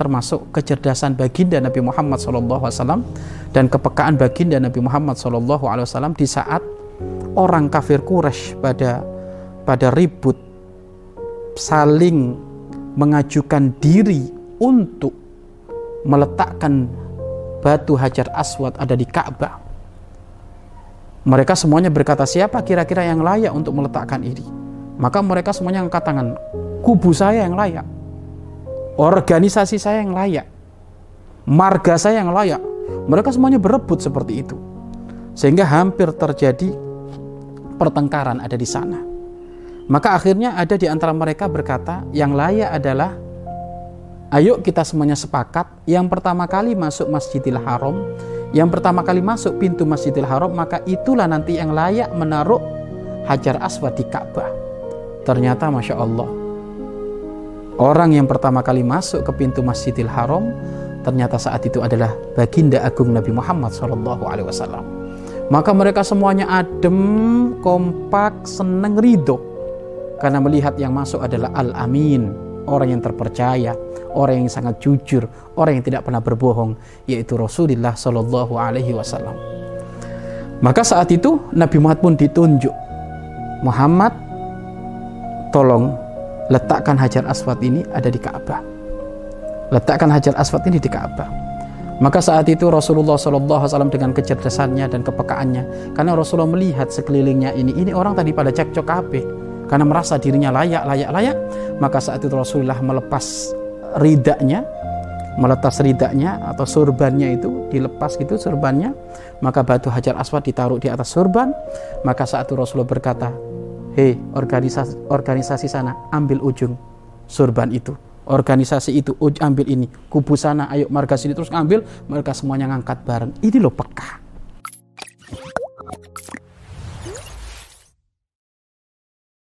termasuk kecerdasan baginda Nabi Muhammad SAW dan kepekaan baginda Nabi Muhammad SAW di saat orang kafir Quraisy pada pada ribut saling mengajukan diri untuk meletakkan batu hajar aswad ada di Ka'bah. Mereka semuanya berkata, siapa kira-kira yang layak untuk meletakkan ini? Maka mereka semuanya angkat tangan, kubu saya yang layak organisasi saya yang layak, marga saya yang layak. Mereka semuanya berebut seperti itu. Sehingga hampir terjadi pertengkaran ada di sana. Maka akhirnya ada di antara mereka berkata, yang layak adalah ayo kita semuanya sepakat yang pertama kali masuk Masjidil Haram, yang pertama kali masuk pintu Masjidil Haram, maka itulah nanti yang layak menaruh Hajar Aswad di Ka'bah. Ternyata Masya Allah, Orang yang pertama kali masuk ke pintu Masjidil Haram ternyata saat itu adalah baginda agung Nabi Muhammad SAW. Maka mereka semuanya adem, kompak, senang, ridho karena melihat yang masuk adalah Al-Amin, orang yang terpercaya, orang yang sangat jujur, orang yang tidak pernah berbohong, yaitu Rasulullah Shallallahu Alaihi Wasallam. Maka saat itu Nabi Muhammad pun ditunjuk, Muhammad, tolong letakkan hajar aswad ini ada di Ka'bah. Letakkan hajar aswad ini di Ka'bah. Maka saat itu Rasulullah SAW dengan kecerdasannya dan kepekaannya, karena Rasulullah melihat sekelilingnya ini, ini orang tadi pada cekcok kabeh, karena merasa dirinya layak, layak, layak, maka saat itu Rasulullah melepas ridaknya, meletas ridaknya atau surbannya itu dilepas gitu surbannya, maka batu hajar aswad ditaruh di atas surban, maka saat itu Rasulullah berkata, hei organisasi organisasi sana ambil ujung surban itu. Organisasi itu ambil ini. Kubu sana ayo marga sini terus ambil mereka semuanya ngangkat bareng. Ini loh peka